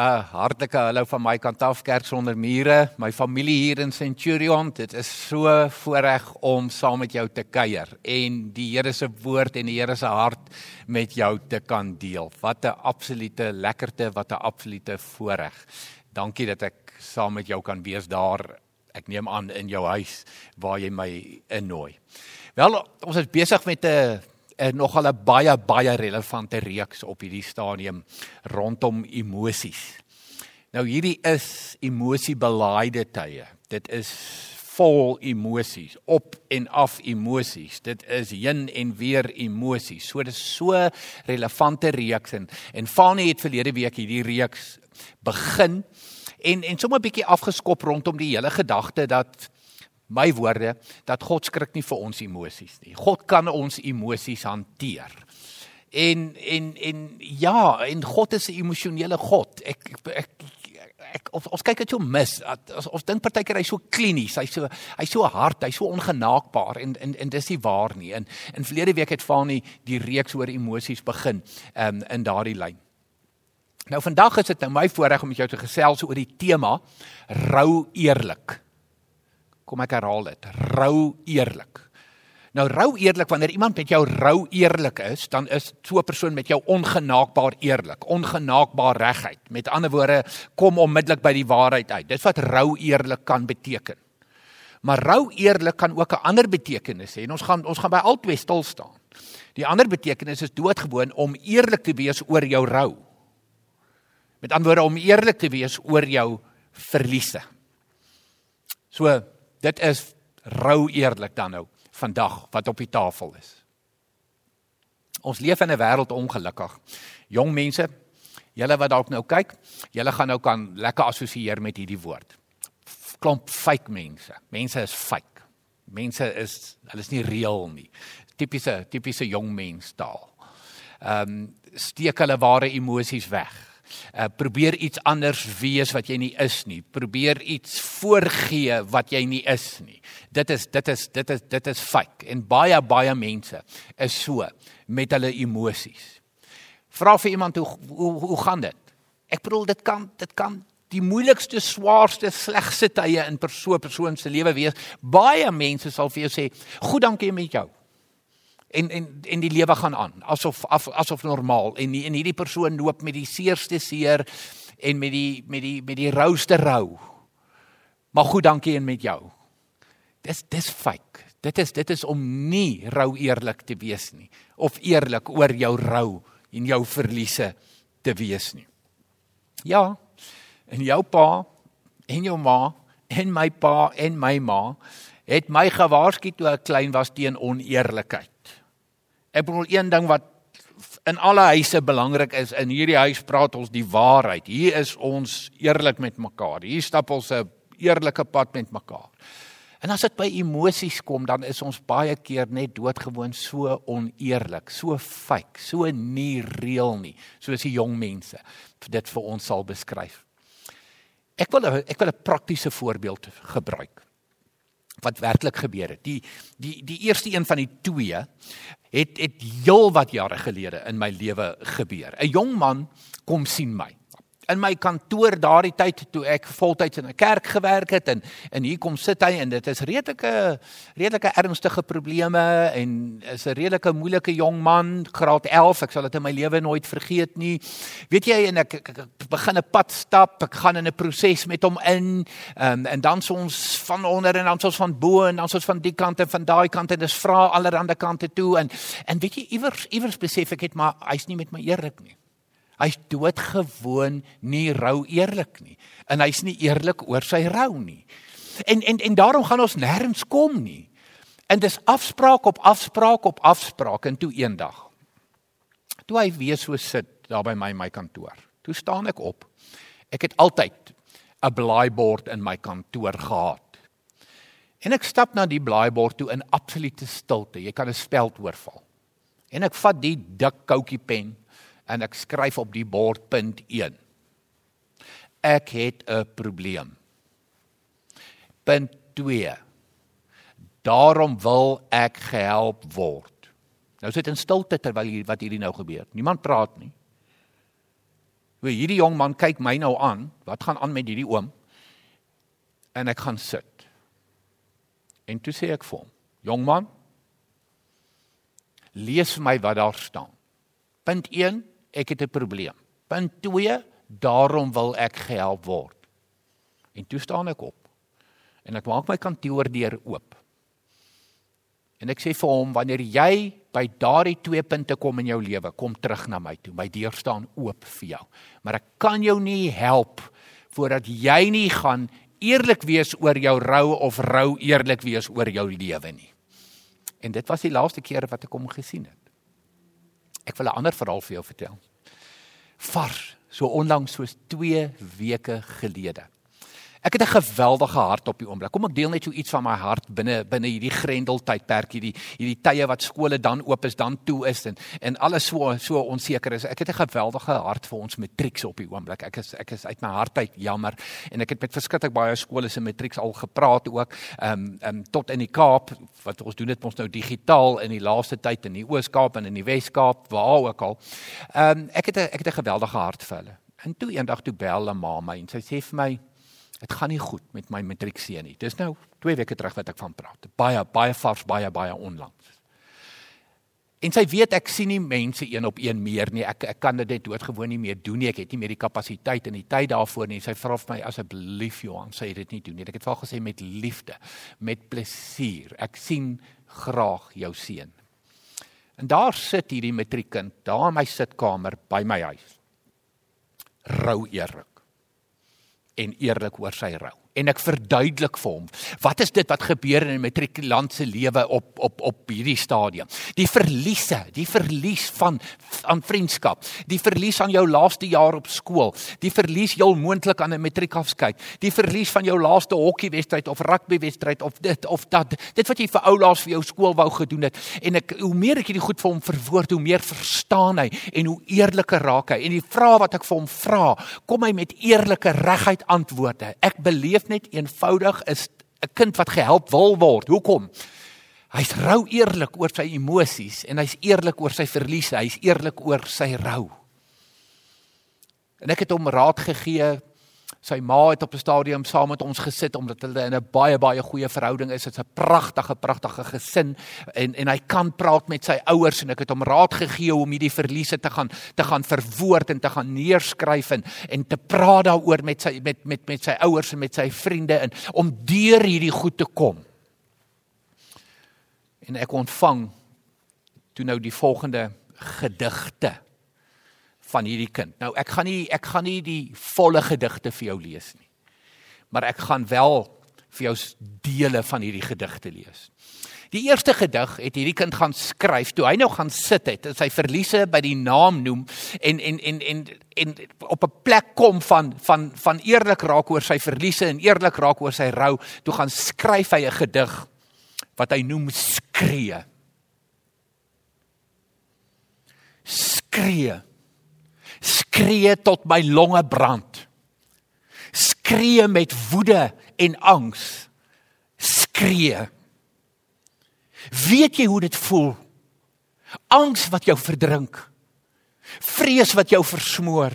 'n hartlike hallo van my kant af Kerk sonder mure, my familie hier in Centurion. Dit is so voorreg om saam met jou te kuier en die Here se woord en die Here se hart met jou te kan deel. Wat 'n absolute lekkerte, wat 'n absolute voorreg. Dankie dat ek saam met jou kan wees daar. Ek neem aan in jou huis waar jy my innooi. Wel, ons is besig met 'n nogal 'n baie baie relevante reeks op hierdie stadium rondom emosies. Nou hierdie is emosiebelaaide tye. Dit is vol emosies, op en af emosies. Dit is heen en weer emosies. So dis so relevante reeks en en Fanie het verlede week hierdie reeks begin en en sommer 'n bietjie afgeskop rondom die hele gedagte dat my woorde dat God skrik nie vir ons emosies nie. God kan ons emosies hanteer. En en en ja, en God is 'n emosionele God. Ek ek, ek of ons kyk dit so mis. Ons, ons dink partykeer hy's so klinies, hy's so hy's so hard, hy's so ongenaakbaar en en en dis nie waar nie. In in verlede week het Fani die reeks oor emosies begin um, in daardie lyn. Nou vandag is dit nou my voorreg om met jou te gesels oor die tema rou eerlik. Kom ek herhaal dit. Rou eerlik. Nou rou eerlik wanneer iemand met jou rou eerlik is, dan is so 'n persoon met jou ongenaakbaar eerlik, ongenaakbaar reguit. Met ander woorde, kom onmiddellik by die waarheid uit. Dis wat rou eerlik kan beteken. Maar rou eerlik kan ook 'n ander betekenis hê en ons gaan ons gaan by albei stil staan. Die ander betekenis is doodgewoon om eerlik te wees oor jou rou. Met ander woorde om eerlik te wees oor jou verliese. So Dit is rou eerlik dan nou vandag wat op die tafel is. Ons leef in 'n wêreld ongelukkig. Jong mense, julle wat dalk nou kyk, julle gaan nou kan lekker assosieer met hierdie woord. Klomp fake mense. Mense is fake. Mense is hulle is nie reël nie. Tipiese tipiese jong mens taal. Ehm um, steek hulle ware emosies weg Uh, probeer iets anders wees wat jy nie is nie. Probeer iets voorgee wat jy nie is nie. Dit is dit is dit is dit is fake en baie baie mense is so met hulle emosies. Vra vir iemand hoe hoe hoe gaan dit? Ek bedoel dit kan dit kan die moeilikste, swaarste, slegste tye in 'n persoon persoon se lewe wees. Baie mense sal vir jou sê, "Goed, dankie met jou." En en en die lewe gaan aan asof af, asof normaal en en hierdie persoon loop met die seerste seer en met die met die met die rouste rou. Maar goed, dankie en met jou. Dis dis fake. Dit is dit is om nie rou eerlik te wees nie of eerlik oor jou rou en jou verliese te wees nie. Ja. En jou pa en jou ma en my pa en my ma het my gewaarsku toe ek klein was teen oneerlikheid. Ek bedoel een ding wat in alle huise belangrik is, in hierdie huis praat ons die waarheid. Hier is ons eerlik met mekaar. Hier stap ons 'n eerlike pad met mekaar. En as dit by emosies kom, dan is ons baie keer net doodgewoon so oneerlik, so fake, so nie reël nie, soos die jong mense dit vir ons sal beskryf. Ek wil ek wil 'n praktiese voorbeeld gebruik wat werklik gebeur het. Die die die eerste een van die twee het het heel wat jare gelede in my lewe gebeur. 'n Jong man kom sien my in my kantoor daardie tyd toe ek voltyds in 'n kerk gewerk het en en hier kom sit hy en dit is redelike redelike ernstige probleme en is 'n redelike moeilike jong man graad 11 ek sal dit in my lewe nooit vergeet nie. Weet jy en ek, ek, ek, begin 'n pad stap ek gaan in 'n proses met hom in um, en dan ons van onder en dan ons van bo en dan ons van die kant en van daai kant en dis vra allerhande kante toe en en weet jy iewers iewers besef ek het maar hy's nie met my eerlik nie Hy's doodgewoon nie rou eerlik nie. En hy's nie eerlik oor sy rou nie. En en en daarom gaan ons nêrens kom nie. En dis afspraak op afspraak op afspraak en toe eendag. Toe hy weer so sit daar by my my kantoor. Toe staan ek op. Ek het altyd 'n blaaibord in my kantoor gehad. En ek stap na die blaaibord toe in absolute stilte. Jy kan 'n speld oorval. En ek vat die dik koutjie pen en ek skryf op die bord punt 1. Ek het 'n probleem. Punt 2. Daarom wil ek gehelp word. Nou sit in stilte terwyl hier wat hierdie nou gebeur. Niemand praat nie. Hoe hierdie jong man kyk my nou aan, wat gaan aan met hierdie oom? En ek gaan sit. En toe sê ek vir hom, jong man, lees vir my wat daar staan. Punt 1, ek het 'n probleem. Punt 2, daarom wil ek gehelp word. En toe staan ek op. En ek maak my kantoordeur oop. En ek sê vir hom wanneer jy by daardie twee punte kom in jou lewe, kom terug na my toe. My deur staan oop vir jou. Maar ek kan jou nie help voordat jy nie gaan eerlik wees oor jou rou of rou eerlik wees oor jou lewe nie. En dit was die laaste keer wat ek hom gesien het. Ek wil 'n ander verhaal vir jou vertel. Vars, so onlangs soos 2 weke gelede. Ek het 'n geweldige hart op die oomblik. Kom ek deel net so iets van my hart binne binne hierdie grendeltydperk hierdie hierdie tye wat skole dan oop is, dan toe is en en alles so so onseker is. Ek het 'n geweldige hart vir ons matrieks op die oomblik. Ek is ek is uit my hart uit jammer en ek het met verskriklik baie skole se matrieks al gepraat ook. Ehm um, ehm um, tot in die Kaap wat ons doen dit ons nou digitaal in die laaste tyd in die Oos-Kaap en in die Wes-Kaap waar ook al. Ehm um, ek het 'n ek het 'n geweldige hart vir hulle. En toe eendag toe bel 'n ma my en sy sê vir my Dit gaan nie goed met my matriekseun nie. Dis nou 2 weke terug wat ek van praat. Baie baie vars, baie baie onlangs. En sy weet ek sien nie mense een op een meer nie. Ek ek kan dit net doodgewoon nie meer doen nie. Ek het nie meer die kapasiteit en die tyd daarvoor nie. Sy vra vir my asseblief Johan, sê dit nie doen nie. Ek het vir haar gesê met liefde, met plesier. Ek sien graag jou seun. En daar sit hierdie matriekkind daar in my sitkamer by my huis. Rou eerlik en eerlik oor sy rou. En ek verduidelik vir hom, wat is dit wat gebeur in 'n matrikulant se lewe op op op hierdie stadium? Die verliese, die verlies van aan vriendskap, die verlies aan jou laaste jaar op skool, die verlies heel moontlik aan 'n matriekafskeid, die verlies van jou laaste hokkiewedstryd of rugbywedstryd of dit of dat. Dit wat jy vir ou laas vir jou skool wou gedoen het. En ek hoe meer ek hierdie goed vir hom verwoord, hoe meer verstaan hy en hoe eerliker raak hy. En die vrae wat ek vir hom vra, kom hy met eerlike reguit antwoorde. Ek beleef net eenvoudig is 'n kind wat gehelp wil word. Hoekom? Hy's rou eerlik oor sy emosies en hy's eerlik oor sy verliese, hy's eerlik oor sy rou. En ek het hom raad gegee Sy ma het op 'n stadium saam met ons gesit omdat hulle in 'n baie baie goeie verhouding is. Dit's 'n pragtige pragtige gesin en en hy kan praat met sy ouers en ek het hom raad gegee om hierdie verliese te gaan te gaan verwoord en te gaan neerskryf en en te praat daaroor met sy met met met sy ouers en met sy vriende en om deur hierdie goed te kom. En ek ontvang toe nou die volgende gedigte van hierdie kind. Nou ek gaan nie ek gaan nie die volle gedigte vir jou lees nie. Maar ek gaan wel vir jou dele van hierdie gedigte lees. Die eerste gedig het hierdie kind gaan skryf toe hy nou gaan sit het en sy verliese by die naam noem en en en en en op 'n plek kom van van van eerlik raak oor sy verliese en eerlik raak oor sy rou, toe gaan skryf hy 'n gedig wat hy noem skree. Skree skree tot my longe brand. Skree met woede en angs. Skree. Weet jy hoe dit voel? Angs wat jou verdrink. Vrees wat jou versmoor.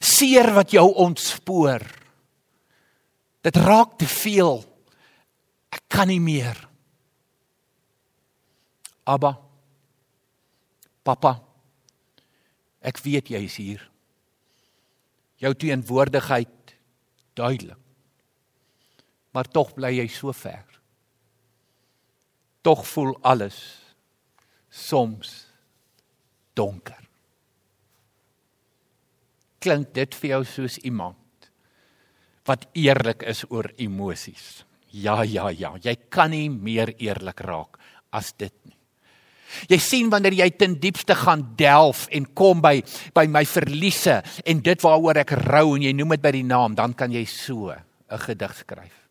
Seer wat jou ontspoor. Dit raak te veel. Ek kan nie meer. Abba. Papa. Ek weet jy is hier. Jou teenwoordigheid duidelik. Maar tog bly jy so ver. Tog voel alles soms donker. Klink dit vir jou soos iemand wat eerlik is oor emosies? Ja, ja, ja, jy kan nie meer eerlik raak as dit nie. Jy sien wanneer jy ten diepste gaan delf en kom by by my verliese en dit waaroor ek rou en jy noem dit by die naam, dan kan jy so 'n gedig skryf.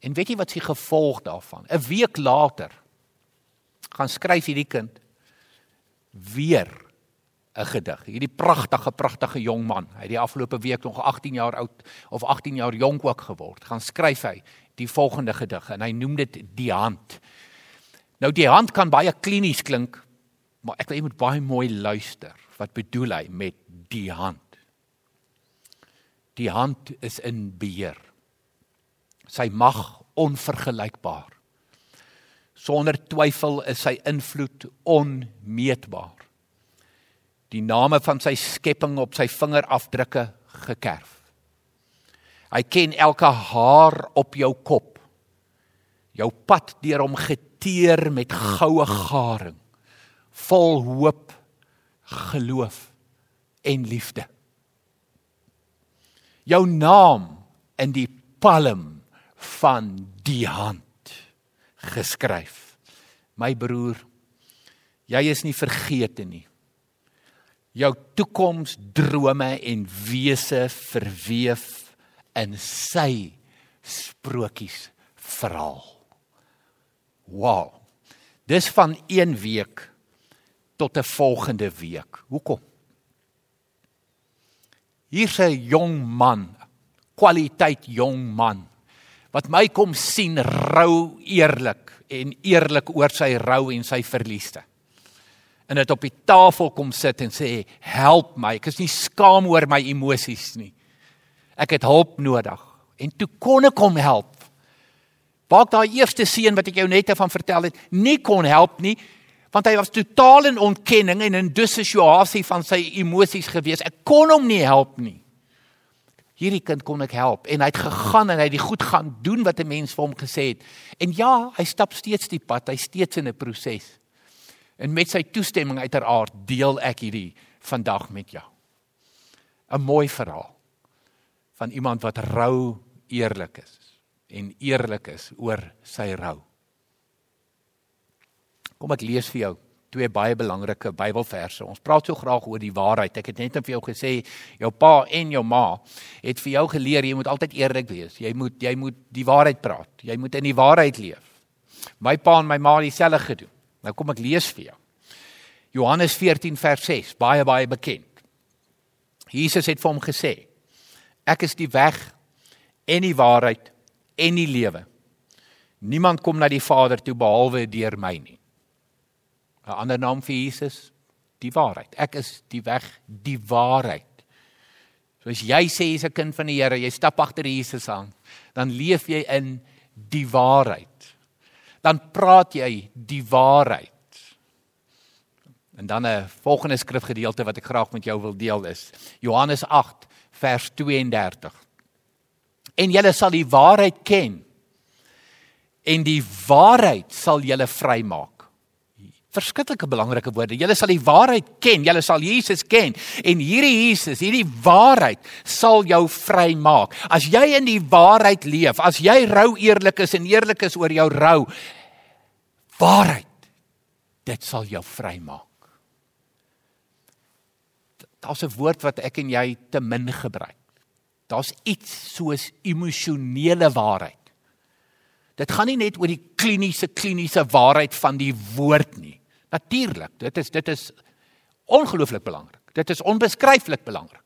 En weet jy wat se gevolg daarvan? 'n Week later gaan skryf hierdie kind weer 'n gedig. Hierdie pragtige pragtige jong man. Hy het die afgelope week nog 18 jaar oud of 18 jaar jonk ook geword. Gaan skryf hy die volgende gedig en hy noem dit Die hand. Nou die hand kan baie klinies klink, maar ek wil jy moet baie mooi luister. wat bedoel hy met die hand? Die hand is in beheer. Sy mag onvergelykbaar. Sonder twyfel is sy invloed onmeetbaar. Die name van sy skepping op sy vingerafdrukke gekerf. Hy ken elke haar op jou kop. Jou pad deur hom geteer met goue garing, vol hoop, geloof en liefde. Jou naam in die palm van die hand geskryf. My broer, jy is nie vergete nie. Jou toekomsdrome en wese verweef in sy sprokies verhaal. Wow. Dis van een week tot 'n volgende week. Hoekom? Hier's 'n jong man, kwaliteit jong man wat my kom sien rou eerlik en eerlik oor sy rou en sy verlieste. En dit op die tafel kom sit en sê help my, ek is nie skaam oor my emosies nie. Ek het hulp nodig en toe kon ek hom help. Waar daai eerste seun wat ek jou net van vertel het, nie kon help nie want hy was totaal in ontkenning en in dissosiasie van sy emosies gewees. Ek kon hom nie help nie hierdie kind kon ek help en hy het gegaan en hy het die goed gaan doen wat 'n mens vir hom gesê het. En ja, hy stap steeds die pad, hy steeds in 'n proses. En met sy toestemming uiteraard deel ek hierdie vandag met jou. 'n Mooi verhaal van iemand wat rou eerlik is en eerlik is oor sy rou. Kom ek lees vir jou twee baie belangrike Bybelverse. Ons praat so graag oor die waarheid. Ek het net vir jou gesê jou pa en jou ma het vir jou geleer jy moet altyd eerlik wees. Jy moet jy moet die waarheid praat. Jy moet in die waarheid leef. My pa en my ma het dieselfde gedoen. Nou kom ek lees vir jou. Johannes 14 vers 6, baie baie bekend. Jesus het vir hom gesê: Ek is die weg en die waarheid en die lewe. Niemand kom na die Vader toe behalwe deur my nie. 'n ander naam vir Jesus, die waarheid. Ek is die weg, die waarheid. So as jy sê jy's 'n kind van die Here, jy stap agter Jesus aan, dan leef jy in die waarheid. Dan praat jy die waarheid. En dan 'n volgende skrifgedeelte wat ek graag met jou wil deel is Johannes 8 vers 32. En julle sal die waarheid ken en die waarheid sal julle vrymaak verskriklike belangrike woorde. Julle sal die waarheid ken, julle sal Jesus ken en hierdie Jesus, hierdie waarheid sal jou vrymaak. As jy in die waarheid leef, as jy rou eerlik is en eerlik is oor jou rou, waarheid dit sal jou vrymaak. Daar's 'n woord wat ek en jy te min gebruik. Daar's iets soos emosionele waarheid. Dit gaan nie net oor die kliniese kliniese waarheid van die woord nie. Natuurlik, dit is dit is ongelooflik belangrik. Dit is onbeskryflik belangrik.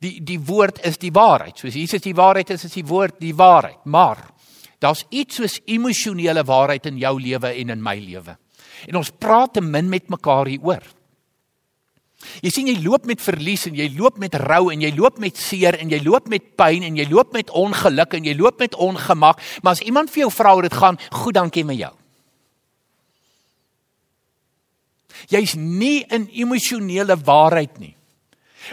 Die die woord is die waarheid. Soos Jesus die waarheid is, is die woord die waarheid. Maar daar's iets soos emosionele waarheid in jou lewe en in my lewe. En ons praat te min met mekaar hieroor. Jy sien jy loop met verlies en jy loop met rou en jy loop met seer en jy loop met pyn en jy loop met ongeluk en jy loop met ongemak, maar as iemand vir jou vra hoe dit gaan, goed dankie met jou. Jy's nie in emosionele waarheid nie.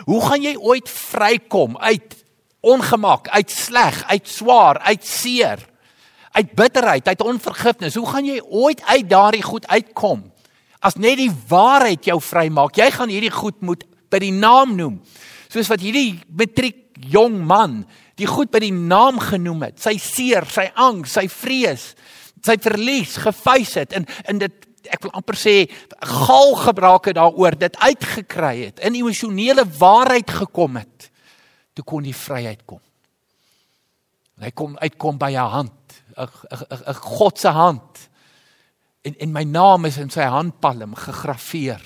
Hoe gaan jy ooit vrykom uit ongemak, uit sleg, uit swaar, uit seer, uit bitterheid, uit onvergifnis? Hoe gaan jy ooit uit daardie goed uitkom? As net die waarheid jou vrymaak. Jy gaan hierdie goed moet by die naam noem. Soos wat hierdie matriek jong man die goed by die naam genoem het. Sy seer, sy angs, sy vrees, sy verlies gefeis het en in dit ek wil amper sê gal gebrake daaroor dit uitgekry het in emosionele waarheid gekom het toe kon die vryheid kom hy kom uitkom by 'n hand 'n 'n God se hand en en my naam is in sy handpalm gegraveer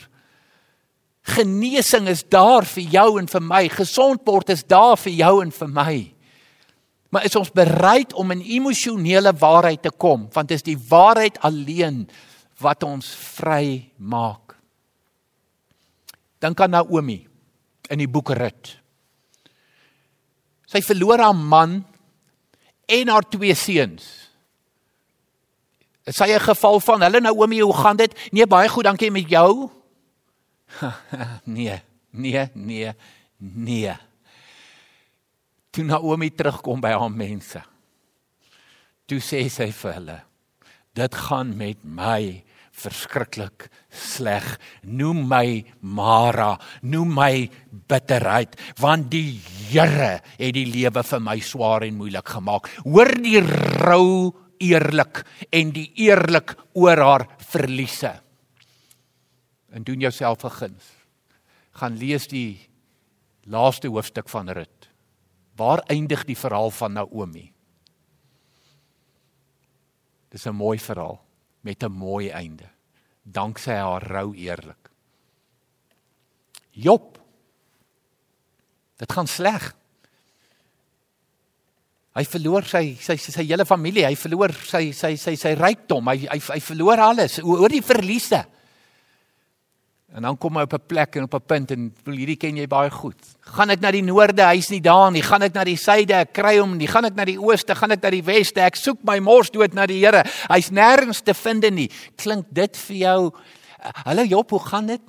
genesing is daar vir jou en vir my gesond word is daar vir jou en vir my maar is ons bereid om in emosionele waarheid te kom want dit is die waarheid alleen wat ons vry maak. Dink aan Naomi in die boek Rut. Sy verloor haar man en haar twee seuns. Is sy 'n geval van hulle Naomi, hoe gaan dit? Nee, baie goed, dankie met jou. nee, nee, nee, nee. Toe Naomi terugkom by haar mense. Toe sê sy vir hulle: "Dit gaan met my verskriklik sleg. Noem my Mara, noem my bitterheid, want die Here het die lewe vir my swaar en moeilik gemaak. Hoor die rou eerlik en die eerlik oor haar verliese. En doen jouself 'n guns. Gaan lees die laaste hoofstuk van Rut. Waar eindig die verhaal van Naomi? Dis 'n mooi verhaal met 'n mooi einde. Danksy haar rou eerlik. Job. Dit gaan sleg. Hy verloor sy sy sy, sy hele familie, hy verloor sy sy sy sy rykdom, hy hy hy verloor alles oor die verliese. En dan kom hy op 'n plek en op 'n punt en wil hierdie ken jy baie goed. Gaan ek na die noorde, hy's nie daar nie. Gaan ek na die suide, ek kry hom nie. Gaan ek na die ooste, gaan ek na die weste, ek soek my mors dood na die Here. Hy's nêrens te vind nie. Klink dit vir jou? Hallo Job, hoe gaan dit?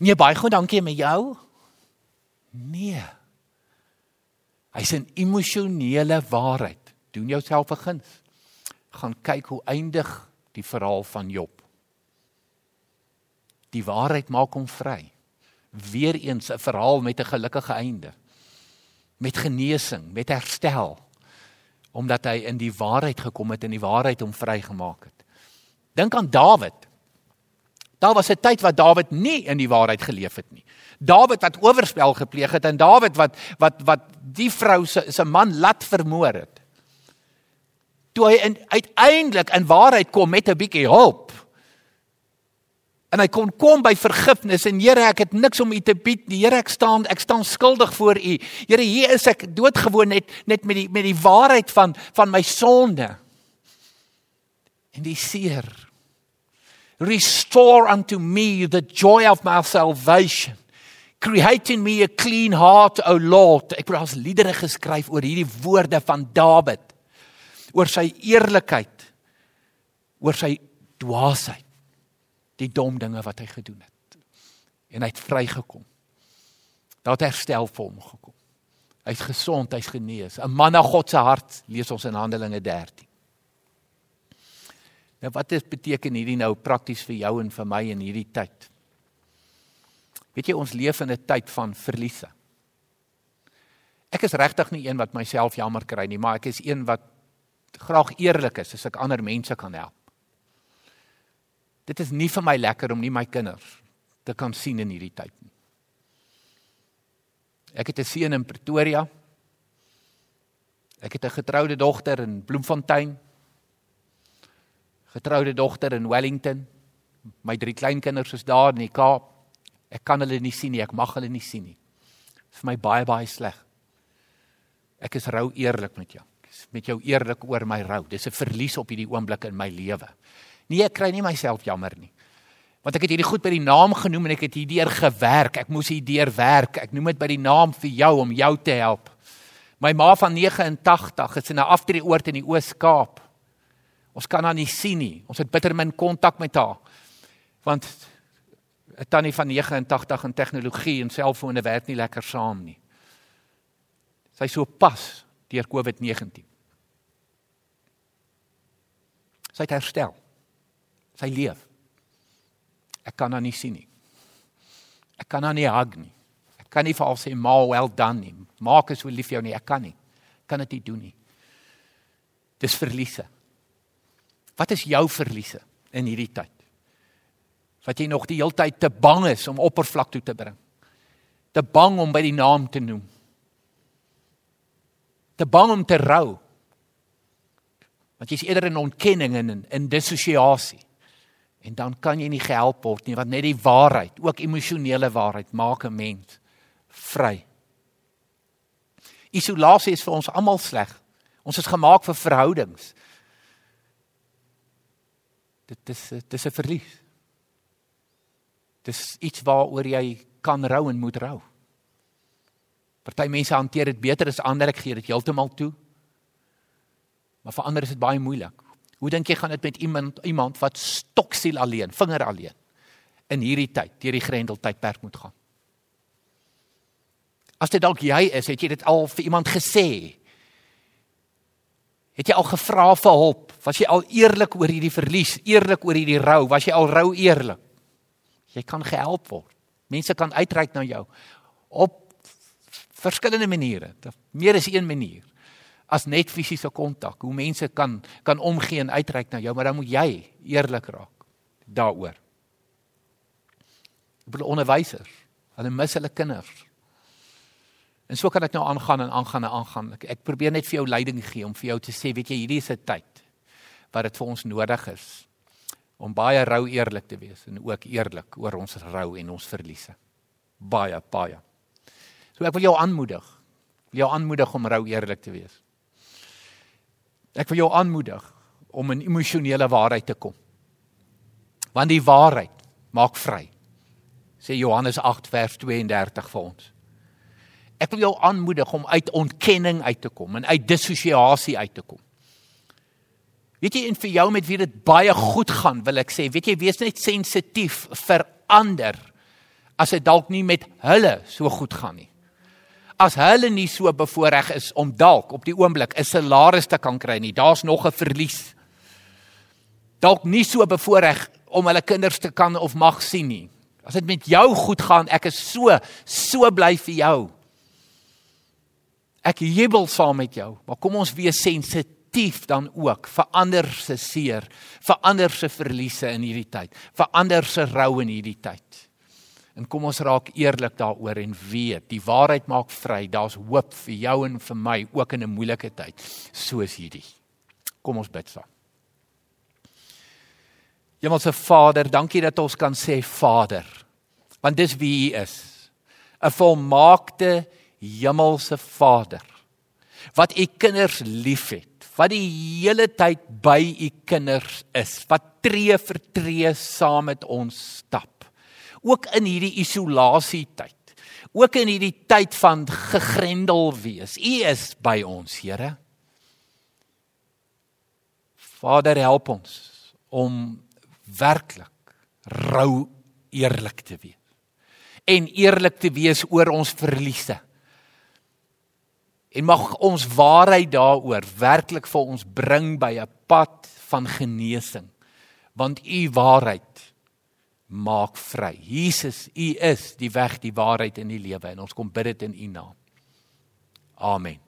Nee, baie goed, dankie met jou. Nee. Hy's 'n emosionele waarheid. Doen jouself 'n guns. Gaan kyk hoe eindig die verhaal van Job. Die waarheid maak hom vry. Weereens 'n verhaal met 'n gelukkige einde. Met genesing, met herstel. Omdat hy in die waarheid gekom het en die waarheid hom vrygemaak het. Dink aan Dawid. Daar was 'n tyd wat Dawid nie in die waarheid geleef het nie. Dawid wat oorspel gepleeg het en Dawid wat wat wat die vrou se se man laat vermoor het. Toe hy in, uiteindelik in waarheid kom met 'n bietjie hulp en hy kon kom by vergifnis en Here ek het niks om u te bied nie Here ek staan ek staan skuldig voor u Here hier is ek doodgewoon net net met die met die waarheid van van my sonde en die seer restore unto me the joy of my salvation create in me a clean heart o lord ek het as liedere geskryf oor hierdie woorde van Dawid oor sy eerlikheid oor sy dwaasheid die dom dinge wat hy gedoen het. En hy het vrygekom. Daar het herstel vir hom gekom. Hy's gesond, hy's genees. 'n Man na God se hart, lees ons in Handelinge 13. Nou wat dit beteken hierdie nou prakties vir jou en vir my in hierdie tyd? Weet jy ons leef in 'n tyd van verliese. Ek is regtig nie een wat myself jammer kry nie, maar ek is een wat graag eerlik is as ek ander mense kan help. Dit is nie vir my lekker om nie my kinders te kan sien in hierdie tyd nie. Ek het 'n seun in Pretoria. Ek het 'n getroude dogter in Bloemfontein. Getroude dogter in Wellington. My drie kleinkinders is daar in die Kaap. Ek kan hulle nie sien nie, ek mag hulle nie sien nie. Dit is vir my baie baie sleg. Ek is rou eerlik met jou. Ek is met jou eerlik oor my rou. Dis 'n verlies op hierdie oomblik in my lewe. Nee, ek kry nie myself jammer nie. Want ek het hierdie goed by die naam genoem en ek het hierdeur gewerk. Ek moes hierdeur werk. Ek noem dit by die naam vir jou om jou te help. My ma van 89 is in 'n aftreeoord in die Oos-Kaap. Ons kan haar nie sien nie. Ons het bitter min kontak met haar. Want 'n tannie van 89 en tegnologie en selfone werk nie lekker saam nie. Sy so pas deur COVID-19. Sy het herstel sy leef. Ek kan haar nie sien nie. Ek kan haar nie hug nie. Ek kan nie vir haar sê ma well done nie. Maak as hoe lief jou nie. Ek kan nie. Kan dit nie doen nie. Dis verliese. Wat is jou verliese in hierdie tyd? Wat jy nog die hele tyd te bang is om oppervlak toe te bring. Te bang om by die naam te noem. Te bang om te rou. Want jy's eerder in ontkenning en in, in dissosiasie. En dan kan jy nie gehelp word nie want net die waarheid, ook emosionele waarheid maak 'n mens vry. Isolasie is vir ons almal sleg. Ons is gemaak vir verhoudings. Dit is dit is 'n verlies. Dis iets waaroor jy kan rou en moet rou. Party mense hanteer dit beter as ander, ek gee dit heeltemal toe. Maar vir ander is dit baie moeilik. Hoe dink jy gaan dit met iemand iemand wat stoksiel alleen, vinger alleen in hierdie tyd, deur die grendeltydperk moet gaan? As dit dalk jy is, het jy dit al vir iemand gesê? Het jy al gevra vir hulp? Was jy al eerlik oor hierdie verlies, eerlik oor hierdie rou? Was jy al rou eerlik? Jy kan gehelp word. Mense kan uitreik na jou op verskillende maniere. Meer as een manier as net fisiese kontak. Hoe mense kan kan omgee en uitreik na jou, maar dan moet jy eerlik raak daaroor. Ek bedoel onderwysers, hulle mis hulle kinders. En so kan ek nou aangaan en aangaan en aangaan. Ek, ek probeer net vir jou leiding gee om vir jou te sê, weet jy, hierdie is 'n tyd wat dit vir ons nodig is om baie rou eerlik te wees en ook eerlik oor ons rou en ons verliese. Baie, baie. So ek wil jou aanmoedig. Wil jou aanmoedig om rou eerlik te wees. Ek wil jou aanmoedig om in emosionele waarheid te kom. Want die waarheid maak vry. Sê Johannes 8 vers 32 vir ons. Ek wil jou aanmoedig om uit ontkenning uit te kom en uit dissosiasie uit te kom. Weet jy en vir jou met wie dit baie goed gaan, wil ek sê, weet jy, wees net sensitief vir ander as dit dalk nie met hulle so goed gaan nie. As hulle nie so bevoordeel is om dalk op die oomblik 'n salaris te kan kry nie, daar's nog 'n verlies. Dalk nie so bevoordeel om hulle kinders te kan of mag sien nie. As dit met jou goed gaan, ek is so so bly vir jou. Ek jubel saam met jou, maar kom ons wees sensitief dan ook vir ander se seer, vir ander se verliese in hierdie tyd, vir ander se rou in hierdie tyd. En kom ons raak eerlik daaroor en weet, die waarheid maak vry. Daar's hoop vir jou en vir my ook in 'n moeilike tyd soos hierdie. Kom ons bid saam. Hemelse Vader, dankie dat ons kan sê Vader, want dis wie U is. 'n Volmaakte hemelse Vader wat u kinders liefhet, wat die hele tyd by u kinders is, wat tree vir tree saam met ons stap. Ook in hierdie isolasie tyd. Ook in hierdie tyd van gegrendel wees. U is by ons, Here. Vader, help ons om werklik rou eerlik te wees. En eerlik te wees oor ons verliese En mag ons waarheid daaroor werklik vir ons bring by 'n pad van genesing. Want u waarheid maak vry. Jesus, u is die weg, die waarheid en die lewe en ons kom bid dit in u naam. Amen.